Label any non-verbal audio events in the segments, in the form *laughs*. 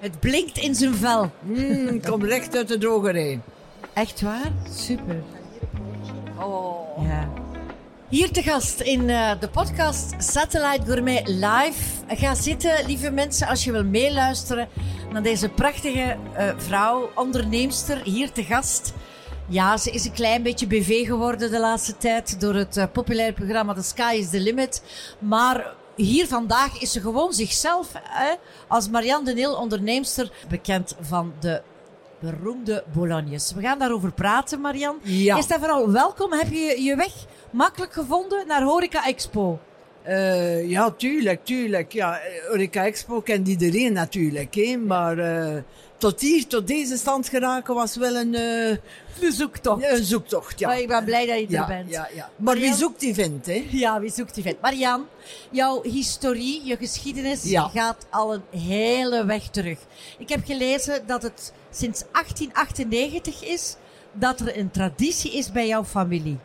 Het blinkt in zijn vel. Mm, kom recht uit de drogerij. Echt waar? Super. Oh. Ja. Hier te gast in uh, de podcast Satellite Gourmet Live. Ga zitten, lieve mensen, als je wil meeluisteren naar deze prachtige uh, vrouw, onderneemster, hier te gast. Ja, ze is een klein beetje BV geworden de laatste tijd door het uh, populaire programma The Sky is the Limit. Maar hier vandaag is ze gewoon zichzelf hè, als Marianne de Nil, onderneemster, bekend van de beroemde Bolognes. We gaan daarover praten, Marianne. Ja. Eerst en vooral welkom. Heb je je weg makkelijk gevonden naar Horeca Expo? Uh, ja, tuurlijk, tuurlijk. Ja, Horeca Expo kent iedereen natuurlijk. Hè? Maar uh, tot hier, tot deze stand geraken was wel een... Uh, een zoektocht. Een zoektocht, ja. Maar ik ben blij dat je ja, er bent. Ja, ja. Maar Marianne, wie zoekt die vindt, hè? Ja, wie zoekt die vindt. Marianne, jouw historie, je geschiedenis gaat al een hele weg terug. Ik heb gelezen dat het sinds 1898 is dat er een traditie is bij jouw familie.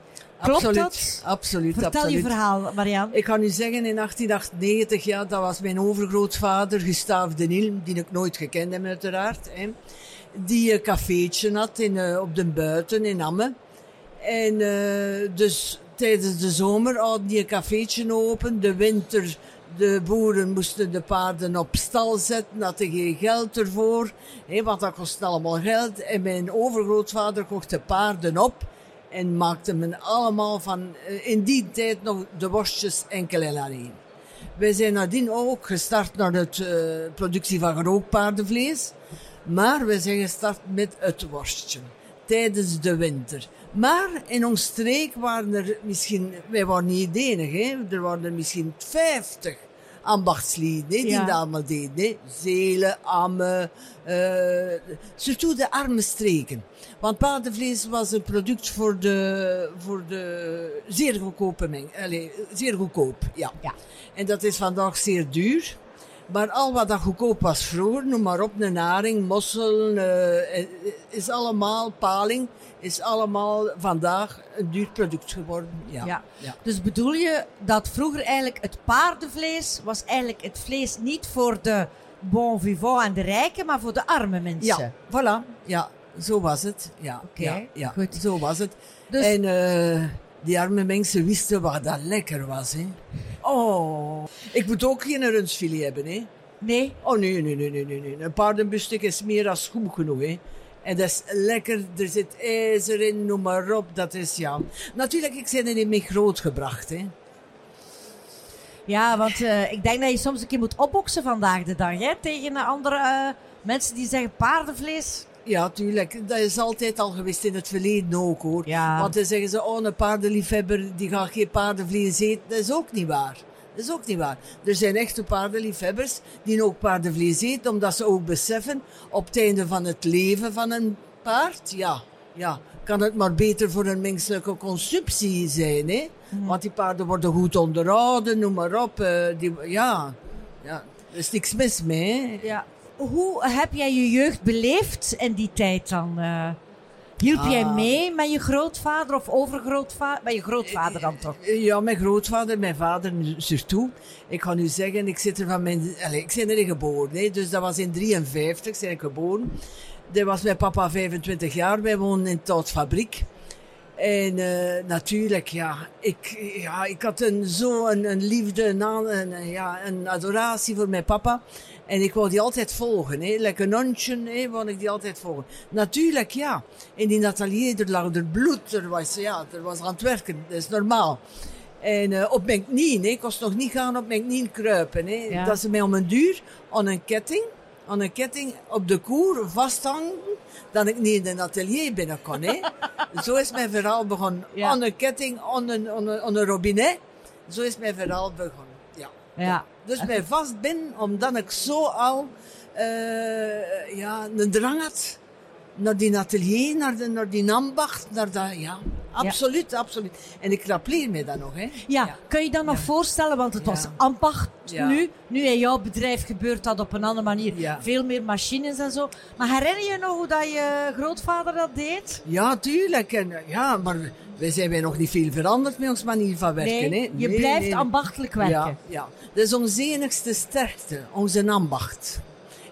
Klopt absoluut, dat? Absoluut, Vertel absoluut. je verhaal, Marianne. Ik kan u zeggen, in 1898, ja, dat was mijn overgrootvader, Gustave de Nil, die ik nooit gekend heb uiteraard. Hè, die een cafeetje had in, uh, op de buiten in Amme. En uh, dus tijdens de zomer hadden die een cafeetje open. De winter, de boeren moesten de paarden op stal zetten, hadden geen geld ervoor. Hè, want dat kost allemaal geld. En mijn overgrootvader kocht de paarden op en maakte men allemaal van, in die tijd nog de worstjes enkel en alleen. Wij zijn nadien ook gestart naar de uh, productie van gerookt paardenvlees, maar we zijn gestart met het worstje tijdens de winter. Maar in ons streek waren er misschien, wij waren niet de hè? er waren er misschien 50 ambachtslieden die Ja. dat allemaal deden. Hè? Zelen, Amme, uh, surtout de arme streken. Want paardenvlees was een product voor de, voor de zeer goedkope meng. Allee, zeer goedkoop, ja. Ja. En dat is vandaag zeer duur. Maar al wat dat goedkoop was vroeger, noem maar op, een naring, mossel, uh, is allemaal, paling, is allemaal vandaag een duur product geworden. Ja. Ja. ja. Dus bedoel je dat vroeger eigenlijk het paardenvlees was eigenlijk het vlees niet voor de bon vivant en de rijken, maar voor de arme mensen? Ja, voilà. Ja, zo was het. Ja, Oké, ja, ja. goed. zo was het. Dus- En uh, die arme mensen wisten wat dat lekker was. Hè. Oh, ik moet ook geen rundfilet hebben. Hè. Nee? Oh nee, nee, nee, nee, nee. Een paardenbustek is meer dan goed genoeg. Hè. En dat is lekker, er zit ijzer in, noem maar op. Dat is ja. Natuurlijk, ik ben er niet mee grootgebracht. Hè. Ja, want uh, ik denk dat je soms een keer moet opboksen vandaag de dag, hè? Tegen andere uh, mensen die zeggen paardenvlees. Ja, tuurlijk. Dat is altijd al geweest in het verleden ook, hoor. Ja. Want dan zeggen ze, oh, een paardenliefhebber, die gaat geen paardenvlees eten. Dat is ook niet waar. Dat is ook niet waar. Er zijn echte paardenliefhebbers die ook paardenvlees eten, omdat ze ook beseffen, op het einde van het leven van een paard, ja, ja, kan het maar beter voor een menselijke consumptie zijn, hè. Mhm. Want die paarden worden goed onderhouden, noem maar op. Uh, die, ja, ja, er is niks mis mee, hè. Ja. Hoe heb jij je jeugd beleefd in die tijd dan? Uh, hielp Ah. jij mee met je grootvader of overgrootvader? Met je grootvader dan toch? Ja, mijn grootvader, mijn vader surtout. Ik ga nu zeggen, ik zit er van mijn... Allez, ik ben erin geboren, hè, dus dat was in 53 zijn ik geboren. Dat was mijn papa 25 jaar, wij woonden in Toutfabriek. En uh, natuurlijk, ja ik, ja, ik had een, zo een, een liefde, een, een, ja, een adoratie voor mijn papa. En ik wou die altijd volgen, hè. Lekker een hondje, hè, wou ik die altijd volgen. Natuurlijk, ja. In die atelier, er lag er bloed, er was, ja, er was aan het werken, dat is normaal. En uh, op mijn knieën, hè. ik kon nog niet gaan op mijn knieën kruipen. Hè. Ja. Dat ze mij om een duur aan een ketting, aan een ketting op de koer vasthangen, dat ik niet in een atelier binnen kon. Hè. *laughs* Zo is mijn verhaal begonnen. Ja. Aan een ketting, aan een, aan, een, aan een robinet. Zo is mijn verhaal begonnen. Ja. Ja. Dus mij vast ben, omdat ik zo al uh, ja, een drang had naar die atelier, naar, de, naar die ambacht, naar dat, ja. Absoluut, ja. absoluut. En ik rappeleer me dat nog, hè. Ja, ja. kun je dan nog voorstellen, want het was ambacht nu. Nu in jouw bedrijf gebeurt dat op een andere manier. Veel meer machines en zo. Maar herinner je nog hoe dat je grootvader dat deed? Ja, tuurlijk. En, ja, maar wij zijn wij nog niet veel veranderd met ons manier van werken. Nee, hè? je nee, blijft nee. ambachtelijk werken. Ja, ja. Dat is onze enigste sterkte, onze ambacht.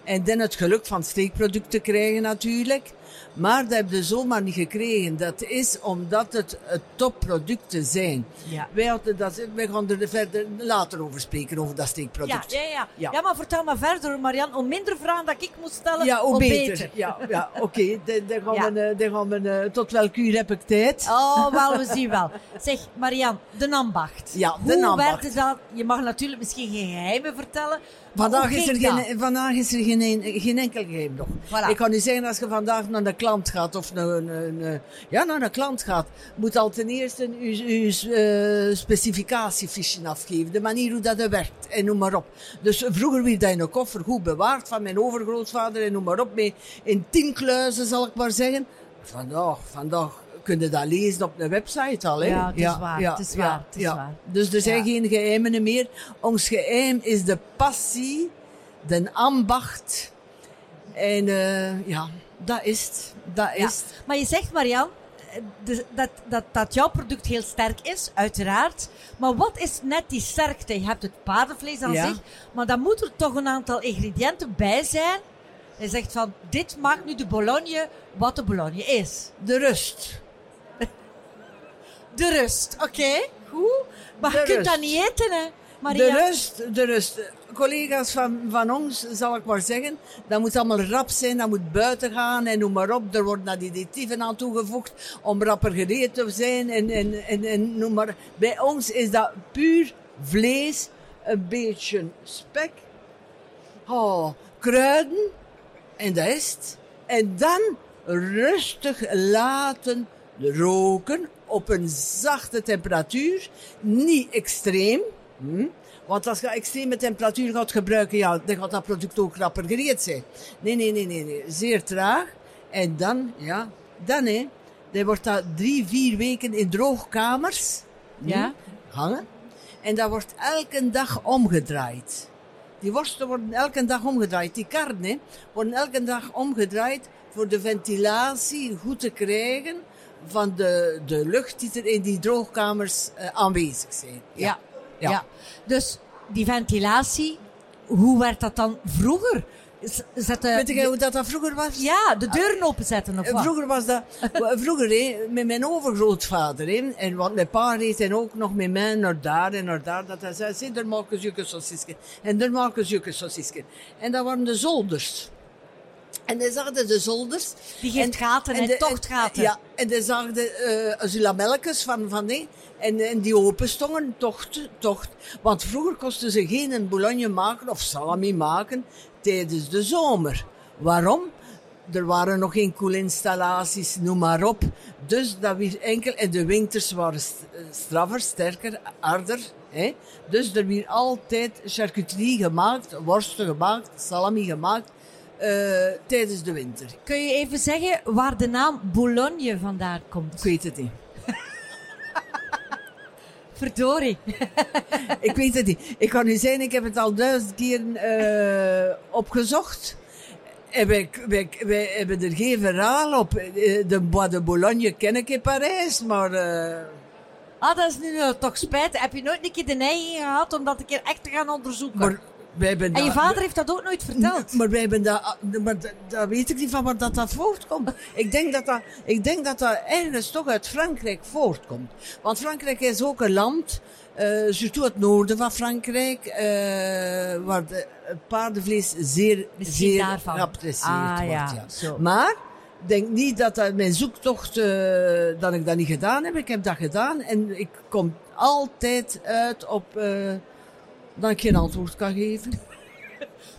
En dan het geluk van steekproducten krijgen natuurlijk. Maar dat hebben ze zomaar niet gekregen. Dat is omdat het, het topproducten zijn. Ja. Wij, hadden dat, wij gaan er verder later over spreken, over dat steekproduct. ja, ja. Ja. ja, maar vertel maar verder, Marian. Hoe minder vragen dat ik moet stellen, Ja, hoe hoe beter. Ja, ja oké. *laughs* Dan, dan gaan we, eh, dan gaan we eh, tot welk uur heb ik tijd? Oh, wel, we zien wel. *laughs* Zeg, Marian, de ambacht. Ja, de Hoe ambacht. werd dat? Je mag natuurlijk misschien geen geheimen vertellen. Vandaag is, er dat? geen, vandaag is er geen, geen enkel geheim nog. Voilà. Ik kan u zeggen, als je vandaag naar een klant gaat, of naar een, een, ja, naar een klant gaat, moet al ten eerste uw, uw eh, specificatiefiche afgeven. De manier hoe dat werkt, en noem maar op. Dus vroeger werd dat in een koffer goed bewaard van mijn overgrootvader, en noem maar op, mee in tien kluizen, zal ik maar zeggen. Vandaag, vandaag kun je dat lezen op de website al. Hè? Ja, het is waar, het is waar, het is waar. Dus er zijn geen geheimen meer. Ons geheim is de passie, de ambacht. En eh, ja, dat is het. Dat is het. Maar je zegt, Marian, eh, de- dat, dat, dat jouw product heel sterk is, uiteraard. Maar wat is net die sterkte? Je hebt het paardenvlees aan zich, maar dan moet er toch een aantal ingrediënten bij zijn. Je zegt van, dit maakt nu de bologne wat de bologne is. De rust. De rust, oké, goed. Maar De je kunt dat niet eten, hè, Maria? De rust, de rust. Collega's van, van ons, zal ik maar zeggen, dat moet allemaal rap zijn, dat moet buiten gaan en noem maar op. Er worden additieven aan toegevoegd om rapper gereed te zijn en, en, en, en noem maar. Bij ons is dat puur vlees, een beetje spek, oh, kruiden en dat is het. En dan rustig laten roken op een zachte temperatuur, niet extreem. Hm? Want als je extreme temperatuur gaat gebruiken, ja, dan gaat dat product ook rapper gereed zijn. Nee, nee, nee, nee, nee. Zeer traag. En dan, ja, dan hè, dan wordt dat drie, vier weken in droogkamers hm, Ja. hangen. En dat wordt elke dag omgedraaid. Die worsten worden elke dag omgedraaid. Die karnen worden elke dag omgedraaid voor de ventilatie goed te krijgen van de, de lucht die er in die droogkamers eh, aanwezig zijn. Ja. Ja. Ja. Dus die ventilatie, hoe werd dat dan vroeger? Z- Zette, Weet je hoe dat, dat vroeger was? ja, de deuren openzetten of Eh, wat? Vroeger was dat, *laughs* vroeger hè, met mijn overgrootvader, hè, en want mijn pa reed en ook nog met mij naar daar en naar daar, dat hij zei, zie, daar maken ze. En daar maken ze jukke sausisken. En dat waren de zolders. En dan zagen de zolders. Die geeft gaten, hè, de- tochtgaten. Ja, en dan zagen de uh, van, van die. En, en die openstongen, tocht, tocht. Want vroeger kostten ze geen boulogne maken of salami maken tijdens de zomer. Waarom? Er waren nog geen koelinstallaties, noem maar op. Dus dat weer enkel, en de winters waren st- straffer, sterker, harder. Hè? Dus er werd altijd charcuterie gemaakt, worsten gemaakt, salami gemaakt, eh, tijdens de winter. Kun je even zeggen waar de naam Boulogne vandaan komt? Ik weet het niet. *laughs* Verdorie. *laughs* Ik weet het niet. Ik kan u zeggen, ik heb het al duizend keer eh, opgezocht. En wij, wij, wij hebben er geen verhaal op. Eh, De Bois de Boulogne ken ik in Parijs, maar... eh, Ah, dat is nu eh, toch spijt. Heb je nooit een keer de neiging gehad om dat een keer echt te gaan onderzoeken? maar wij hebben en je vader heeft dat ook nooit verteld? Maar wij hebben dat, maar dat, dat weet ik niet van waar dat, dat voortkomt. ik, denk dat dat, ik denk dat dat ergens toch uit Frankrijk voortkomt. Want Frankrijk is ook een land, eh surtout het noorden van Frankrijk, eh, waar de, het paardenvlees zeer, Misschien zeer daarvan. geapprecieerd Ah, wordt. ja, Ja. Maar ik denk niet dat dat mijn zoektocht, eh, dat ik dat niet gedaan heb. Ik heb dat gedaan en ik kom altijd uit op eh, dat ik geen antwoord kan geven. *laughs*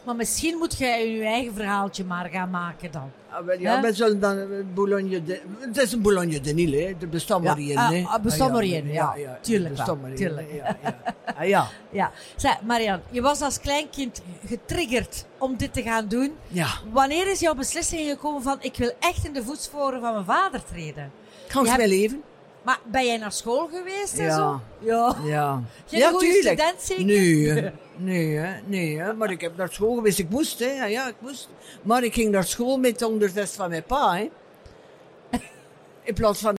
Maar misschien moet jij je eigen verhaaltje maar gaan maken dan. Ah, wel, ja, wij zullen dan eh, Boulogne de, het is een Boulogne de Nil, hè. Er bestaat maar één, ah, hè. ah, bestaat ja, maar één, ja. Tuurlijk er wel, maar één, tuurlijk. hè. Ja, ja. Ah, ja. *laughs* Ja. Zeg, Marian, je was als kleinkind getriggerd om dit te gaan doen. Ja. Wanneer is jouw beslissing gekomen van ik wil echt in de voetsporen van mijn vader treden? Gans mijn leven. Maar ben jij naar school geweest en Ja. zo? Ja. Ja. *laughs* Jij een goede student zeker? Nee. *laughs* Nee, hè. Nee, hè. Maar ik heb naar school geweest. Ik moest, hè. Ja, ja, ik moest. Maar ik ging naar school met de van mijn pa, hè. *laughs* In plaats van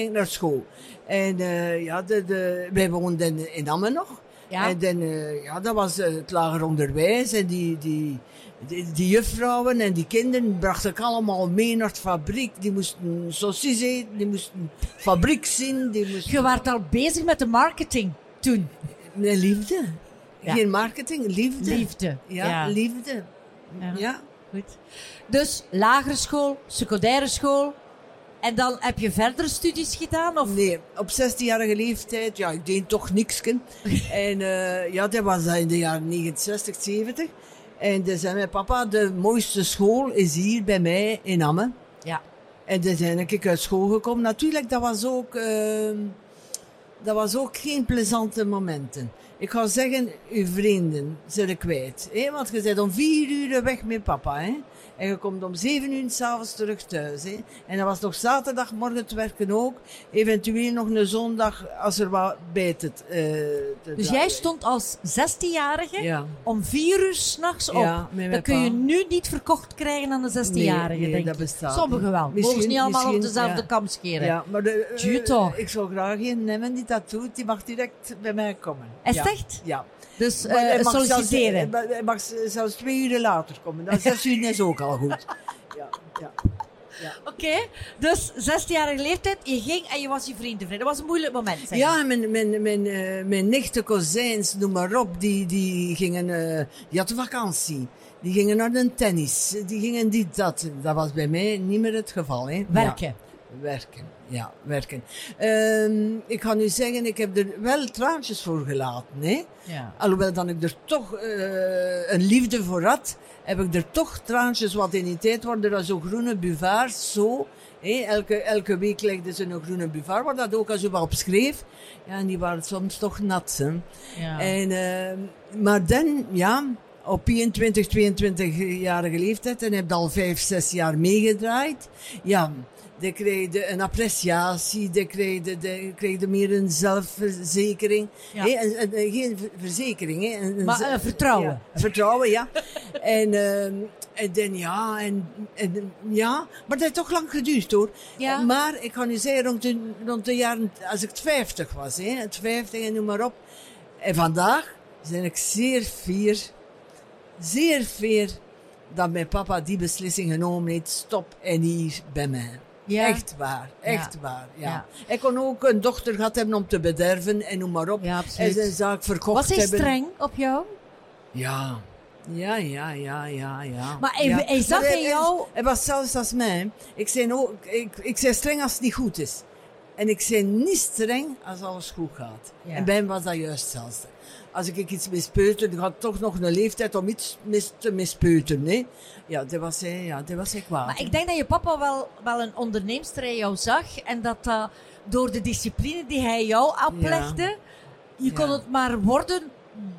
ging naar school. En uh, ja, de, de, wij woonden in, in Amme nog. Ja. En dan, uh, ja, dat was het lager onderwijs. En die, die, die, die juffrouwen en die kinderen brachten ik allemaal mee naar de fabriek. Die moesten saucis eten, die moesten fabriek zien. Die moesten... Je was al bezig met de marketing toen? Nee, liefde. Ja. Geen marketing, liefde. Liefde. Ja, Ja. liefde. Ja. Ja. Goed. Dus lagere school, secundaire school. En dan heb je verdere studies gedaan? Of? Nee, op 16-jarige leeftijd, ja, ik deed toch niks. *laughs* en uh, ja, dat was in de jaren 69, 70. En dus zei mijn papa, de mooiste school is hier bij mij in Amme. Ja. En dus ben ik uit school gekomen. Natuurlijk, dat was ook, uh, dat was ook geen plezante momenten. Ik ga zeggen, uw vrienden zijn er kwijt. Hè? Want je bent om vier uur weg met papa. Hè? En je komt om zeven uur s'avonds terug thuis. Hè? En dat was nog zaterdagmorgen te werken ook. Eventueel nog een zondag als er wat bij te, uh, te Dus jij stond als 16-jarige ja. om vier uur s'nachts op. Ja, dat kun je nu niet verkocht krijgen aan de 16-jarige, Nee, nee, denk dat ik. bestaat Sommigen wel. niet. Mogen ze Misschien- niet allemaal op misschien, dezelfde ja. kam scheren. Ja, maar de, uh, Tju, toch? ik zou graag een nemen die dat doet. Die mag direct bij mij komen. Is het echt? Ja. Dus hij eh mag solliciteren. Zelfs, hij mag zelfs twee uur later komen. Dan zes uur is ook al goed. Ja, ja. Oké, dus 16-jarige leeftijd, je ging en je was je vrienden vrij. Dat was een moeilijk moment, zeg Ja, mijn, mijn, mijn, eh, mijn nichten, kozijns, noem maar op, die, die gingen, eh, die hadden vakantie. Die gingen naar de tennis. Die gingen dit, dat. Dat was bij mij niet meer het geval. Hè. Werken. Ja, werken, ja, werken. Ehm, ik ga nu zeggen, ik heb er wel traantjes voor gelaten. Hè. Ja. Alhoewel dat ik er toch eh, een liefde voor had, heb ik er toch traantjes, wat in die tijd waren er zo groene buvaars, zo. Hé, elke, elke week legden ze een groene buvaar, waar dat ook als je wat op schreef. Ja, en die waren soms toch nat. Hè. Ja. En, eh, maar dan, ja, op 21, 22-jarige leeftijd, en heb al 5, 6 jaar meegedraaid. Ja, dan kreeg je een appreciatie, dan kreeg je, dan je meer een zelfverzekering. Ja. Hé, en, en, en geen ver- verzekering, hè. Een- een Maar eh, vertrouwen. ja, vertrouwen, ja. *laughs* en, ehm, en dan ja, en, en ja, maar dat heeft toch lang geduurd hoor. Ja. Maar ik kan u zeggen, rond de, rond de jaren, als ik 50 was, hè, het 50 en noem maar op. En vandaag ben ik zeer fier, zeer fier dat mijn papa die beslissing genomen heeft, stop en hier bij mij. Ja. Echt waar, echt Ja. waar, ja. Ja. Ik kon ook een dochter gehad hebben om te bederven en noem maar op. Ja, en zijn zaak verkocht Was hij hebben. streng op jou? Ja. Ja, ja, ja, ja, ja. Maar hij- hij zag Maar in jou- Hij was zelfs als mij. Ik zei, ook, ik, ik zei streng als het niet goed is. En ik zei niet streng als alles goed gaat. Ja. En bij hem was dat juist hetzelfde. Als ik iets mispeuterde, dan had ik toch nog een leeftijd om iets mis te mispeuteren. Hè? Ja, dat was hij, ja, dat was hij kwaad. Maar ik denk dat je papa wel, wel een onderneemster in jou zag. En dat dat door de discipline die hij jou oplegde, je kon Ja. het maar worden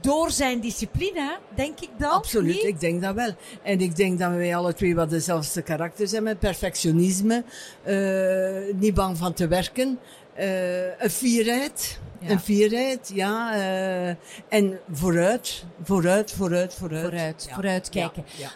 door zijn discipline, denk ik dan. Absoluut, niet? ik denk dat wel. En ik denk dat wij alle twee wat dezelfde karakters hebben. Perfectionisme, eh, niet bang van te werken, eh, een fierheid. Ja. Een fierheid, ja. eh, en vooruit, vooruit, vooruit, vooruit. Vooruit, Ja. vooruit kijken. Ja.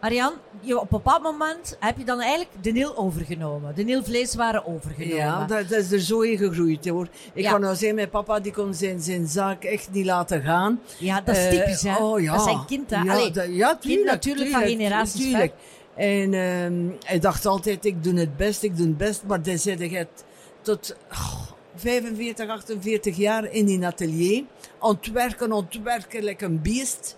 Marian, je, op een bepaald moment heb je dan eigenlijk de Nil overgenomen. De Nil vleeswaren overgenomen. Ja, dat, dat is er zo in gegroeid hoor. Ik Ja. kan nou zeggen, mijn papa die kon zijn, zijn zaak echt niet laten gaan. Ja, dat is Eh, typisch, hè? Oh, ja. Dat zijn kind, hè? Ja, Allee, dat- ja, tuurlijk. natuurlijk van generaties tuurlijk. En ehm, hij dacht altijd, ik doe het best, ik doe het best. Maar dan zit je tot oh, 45, 48 jaar in die atelier. Ontwerken, ontwerken, lekker een beest.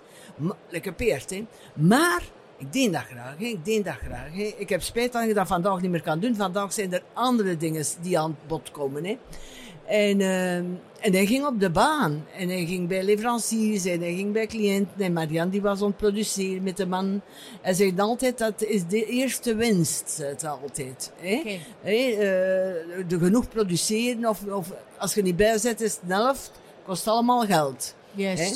Lekker peert, hè. Maar... Ik deed dat graag, hè. ik deed dat graag. Hè. Ik heb spijt dat ik dat vandaag niet meer kan doen. Vandaag zijn er andere dingen die aan bod komen. Hè. En, ehm, en hij ging op de baan. En hij ging bij leveranciers en hij ging bij cliënten. En Marianne die was aan het produceren met de man. Hij zegt altijd, dat is de eerste winst, hij altijd. Hè? Hè, eh, de genoeg produceren, of, of als je niet bijzet is het een helft, kost allemaal geld. Hè?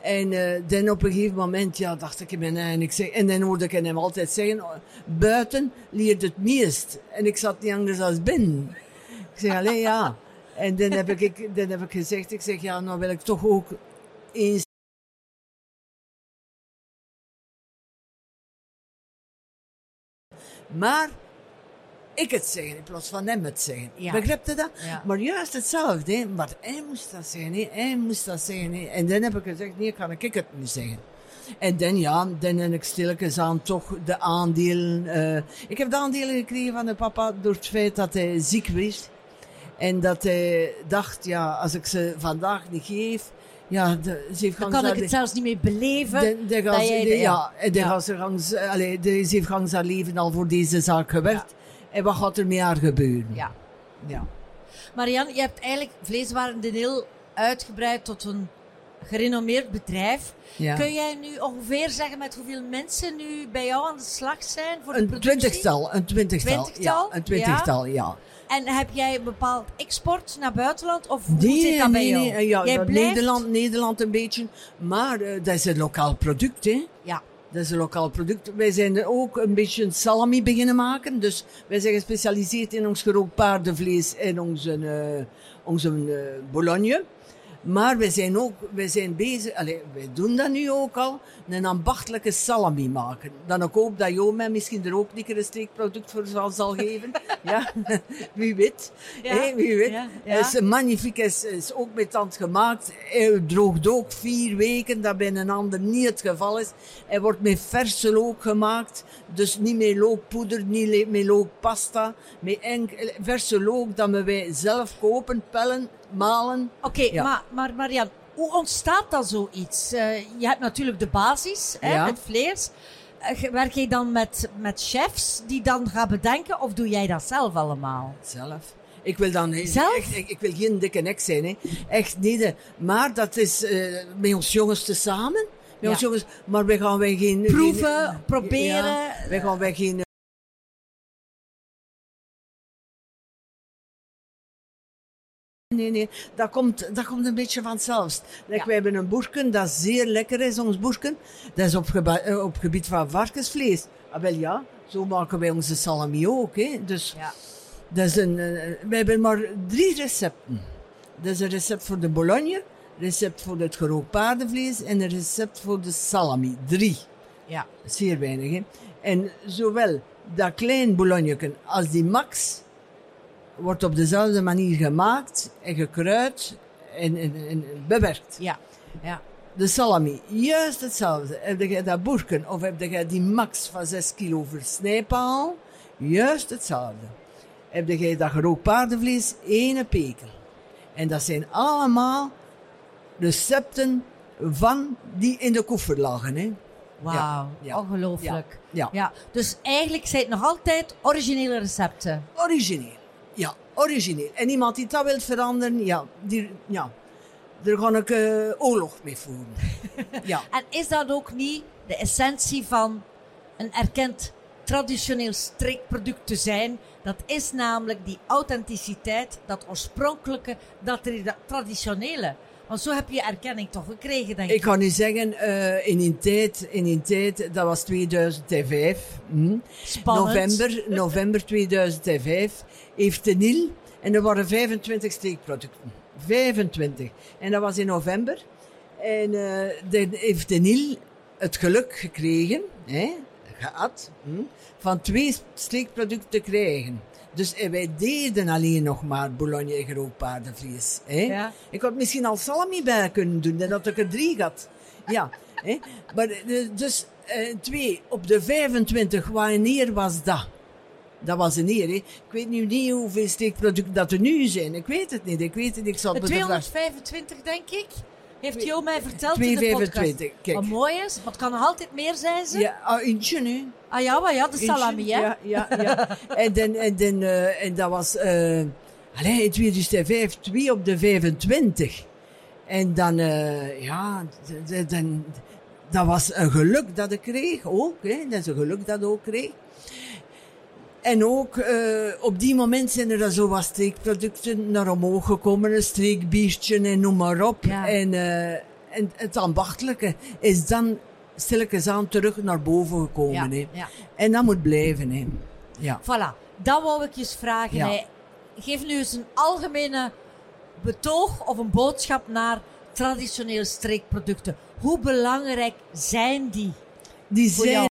En eh, dan op een gegeven moment, ja, dacht ik in mijn eigen, ik zeg, en dan hoorde ik hem altijd zeggen, oh, buiten leert het meest. En ik zat niet anders als binnen. Ik zeg, alleen ja. En dan heb, ik, dan heb ik gezegd, ik zeg, ja, nou wil ik toch ook eens Maar ik het zeggen in plaats van hem het zeggen. Ja. Begrijp je dat? Ja. Maar juist hetzelfde, hè. maar hij moest dat zeggen, hè. hij moest dat zeggen. hè. En dan heb ik gezegd, nee, kan ik het niet zeggen. En dan, ja, dan heb ik stilletjes aan toch de aandelen. eh, ik heb de aandelen gekregen van de papa door het feit dat hij ziek was. En dat hij dacht, ja, als ik ze vandaag niet geef, ja, de, ze heeft Dan kan ik het zelfs niet meer beleven. de, de dat gans, jij de- de- ja, de ja. gans- gans- allee, de, ze heeft gans haar leven al voor deze zaak gewerkt. En wat gaat er met haar gebeuren? Ja. Ja. Marianne, je hebt eigenlijk Vleeswaren de Nil uitgebreid tot een gerenommeerd bedrijf. Ja. Kun jij nu ongeveer zeggen met hoeveel mensen nu bij jou aan de slag zijn voor de Een productie? twintigtal, een twintigtal. Twintigtal? Ja, een twintigtal, ja. En heb jij een bepaald export naar buitenland? Of hoe Nee, zit dat bij jou? nee, ja, jij blijft... Nederland, Nederland een beetje. Maar eh, dat is een lokaal product, hè. Ja. Dat is een lokaal product. Wij zijn er ook een beetje salami beginnen maken. Dus wij zijn gespecialiseerd in ons gerookt paardenvlees en onze, eh, onze eh, bologne. Maar wij zijn ook wij zijn bezig, allez, wij doen dat nu ook al, een ambachtelijke salami maken. Dan ik hoop dat Jo mij misschien er ook een keer een streekproduct voor zal, zal geven. *laughs* ja, *laughs* wie weet. Ja, wie weet. ja, is magnifiek, is, is ook met hand gemaakt. Hij droogt ook vier weken, dat bij een ander niet het geval is. Hij wordt met verse look gemaakt. Dus niet met lookpoeder, niet met lookpasta. Met enkel, verse look dat we wij zelf kopen, pellen, malen. Oké, Ja. maar, maar Marianne, hoe ontstaat dan zoiets? Eh, je hebt natuurlijk de basis, hè, het vlees. Eh, werk je dan met, met chefs die dan gaan bedenken of doe jij dat zelf allemaal? Zelf. Ik wil dan Zelf? Echt, ik, ik wil geen dikke nek zijn, hè. Echt niet. Maar dat is eh, met ons jongens te samen. Met Ja. ons jongens. Maar wij gaan wij geen Proeven, geen- proberen. Ja, wij gaan wij geen. Nee, nee, dat komt, dat komt een beetje vanzelfs. Like, Ja. Wij hebben een boerken dat zeer lekker is, ons boerken. Dat is op, geba- eh, op gebied van varkensvlees. Ah, wel ja, zo maken wij onze salami ook. Hè. Dus Ja. dat is een, eh, we hebben maar drie recepten. Dat is een recept voor de bologne, recept voor het gerookt paardenvlees en een recept voor de salami. Drie. Ja. Zeer weinig, hè. En zowel dat klein bologneken als die max wordt op dezelfde manier gemaakt en gekruid en, en, en bewerkt. Ja. ja. De salami, juist hetzelfde. Heb je dat boerken of heb je die max van 6 kilo versnijpaal, juist hetzelfde. Heb je dat gerookt paardenvlees, ene pekel. En dat zijn allemaal recepten van die in de koffer lagen. Hè. Wauw, ja, ongelooflijk. ja, ja. Dus eigenlijk zijn het nog altijd originele recepten. Origineel. Origineel. En iemand die dat wil veranderen, ja, die, ja daar ga ik eh, oorlog mee voeren. *laughs* ja. En is dat ook niet de essentie van een erkend traditioneel streekproduct te zijn? Dat is namelijk die authenticiteit, dat oorspronkelijke, dat tra- traditionele. Want zo heb je erkenning toch gekregen, denk ik. Ik kan u zeggen, eh, in een tijd, in een tijd, dat was 2005, hm, Spannend. november, november 2005, heeft de NIL, en er waren 25 steekproducten. 25. En dat was in november. En eh dan heeft de NIL het geluk gekregen, hè, gehad, hm, van twee steekproducten te krijgen. Dus eh, wij deden alleen nog maar boulogne en gerookt paardenvlees. Ja. Ik had misschien al salami bij kunnen doen, en dat ik er drie had. Ja, hè. Maar eh, dus eh, twee, op de 25, wanneer was dat? Dat was een eer, hè. Ik weet nu niet hoeveel steekproducten dat er nu zijn. Ik weet het niet, ik weet het niet. Ik zal het De bedrag- 225, denk ik. Heeft Jo mij verteld in de 225, podcast. kijk. Wat mooi is, het kan nog altijd meer zijn, ze. Ja, ah, eentje, hè. Ah ja, maar ja, de salami, hè. Ja, ja, ja. *laughs* en, dan, en, dan, eh, en dat was... eh allee, in 2005, 2 op de 25. En dan, eh, ja, dan, dat was een geluk dat ik kreeg ook. Hè. Dat is een geluk dat ik ook kreeg. En ook eh, op die moment zijn er dan zo wat streekproducten naar omhoog gekomen. Een streekbiertje en noem maar op. Ja. En, eh, en het ambachtelijke is dan stilletjes aan terug naar boven gekomen. Ja, hè. ja. En dat moet blijven. Hè. Ja. Voilà, dat wou ik je eens vragen. Hè. Geef nu eens een algemene betoog of een boodschap naar traditionele streekproducten. Hoe belangrijk zijn die? Die zijn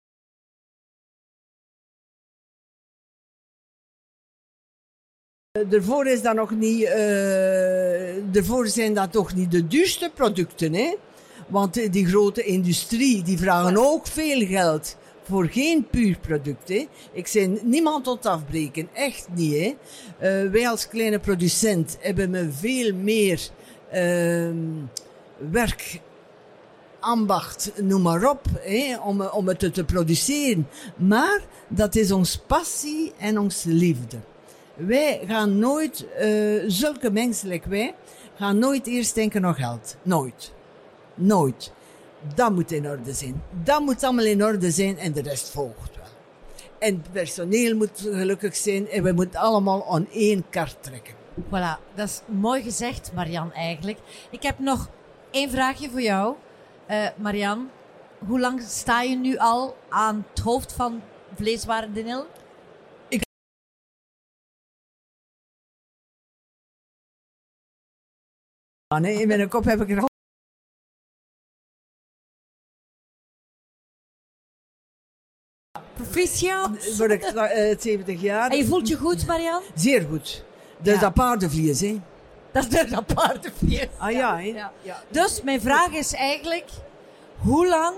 daarvoor is dat nog niet, daarvoor zijn dat toch niet de duurste producten, hè? Want die grote industrie, die vragen ook veel geld voor geen puur product. Hè. Ik zei niemand tot afbreken, echt niet. Hè. Uh, wij als kleine producent hebben me veel meer uh, werk, ambacht, noem maar op, hè, om, om het te produceren. Maar dat is ons passie en ons liefde. Wij gaan nooit, uh, zulke mensen wij, gaan nooit eerst denken aan geld. Nooit. Nooit. Dat moet in orde zijn. Dat moet allemaal in orde zijn en de rest volgt wel. En het personeel moet gelukkig zijn en we moeten allemaal aan één kart trekken. Voilà, dat is mooi gezegd, Marian, eigenlijk. Ik heb nog één vraagje voor jou. Uh, Marian, hoe lang sta je nu al aan het hoofd van Vleeswaren? Ah, nee, in mijn kop heb ik er Proficiat. Word ik uh, eh, 70 jaar. En je voelt je goed, Marian? Zeer goed. Dat is dat paardenvlees, hè? Dat is dat paardenvlees. Ah ja, hè? Ja. ja. Dus mijn vraag is eigenlijk, hoe lang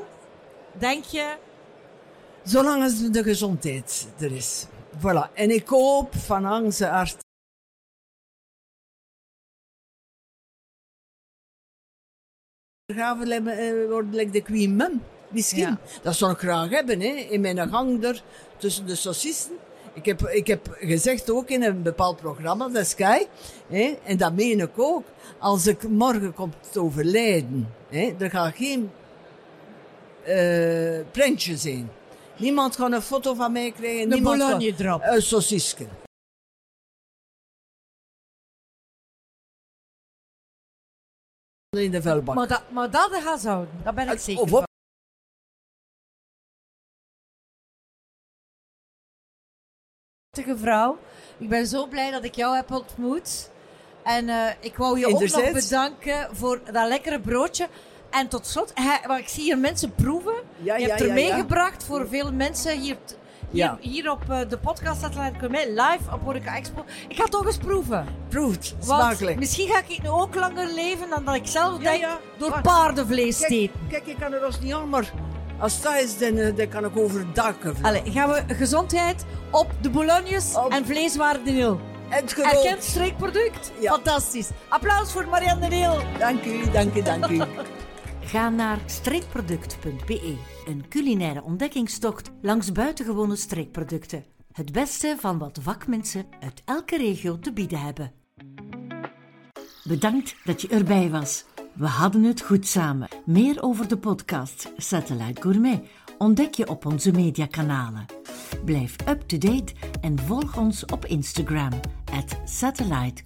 denk je... Zolang als de gezondheid er is. Voilà. En ik hoop van Angse arts Gaven worden like de Queen Mum. Misschien. Dat zou ik graag hebben, hè. In mijn gang er, tussen de saucissen. Ik heb, ik heb gezegd ook in een bepaald programma, de Sky, hè, en dat meen ik ook. Als ik morgen kom te overlijden, hè, er gaat geen uh, prentje zijn. Niemand gaat een foto van mij krijgen. De niemand bologne drop. Een saucisken. In de vuilbak. Maar dat, maar dat gaat zo. Dat ben ik zeker of vrouw. Ik ben zo blij dat ik jou heb ontmoet. En uh, ik wou je ook nog bedanken voor dat lekkere broodje. En tot slot, he, ik zie hier mensen proeven. Ja, je ja, hebt er ja, meegebracht voor veel mensen hier, hier, hier op uh, de podcast Satellite mij live op Horeca Expo. Ik ga toch eens proeven. Proeft, smakelijk. Misschien ga ik nu ook langer leven dan dat ik zelf denk door paardenvlees te eten. Kijk, ik kan er als niet aan, maar als dat is, dan, eh, dan kan ik overdag. Allee, gaan we gezondheid op de bolognes en vleeswaarde nul. Erkend streekproduct? Fantastisch. Applaus voor Marianne de Neel. Dank u, dank u, dank *laughs* u. Ga naar streekproduct.be, een culinaire ontdekkingstocht langs buitengewone streekproducten. Het beste van wat vakmensen uit elke regio te bieden hebben. Bedankt dat je erbij was. We hadden het goed samen. Meer over de podcast Satellite Gourmet ontdek je op onze mediakanalen. Blijf up-to-date en volg ons op Instagram, at Satellite.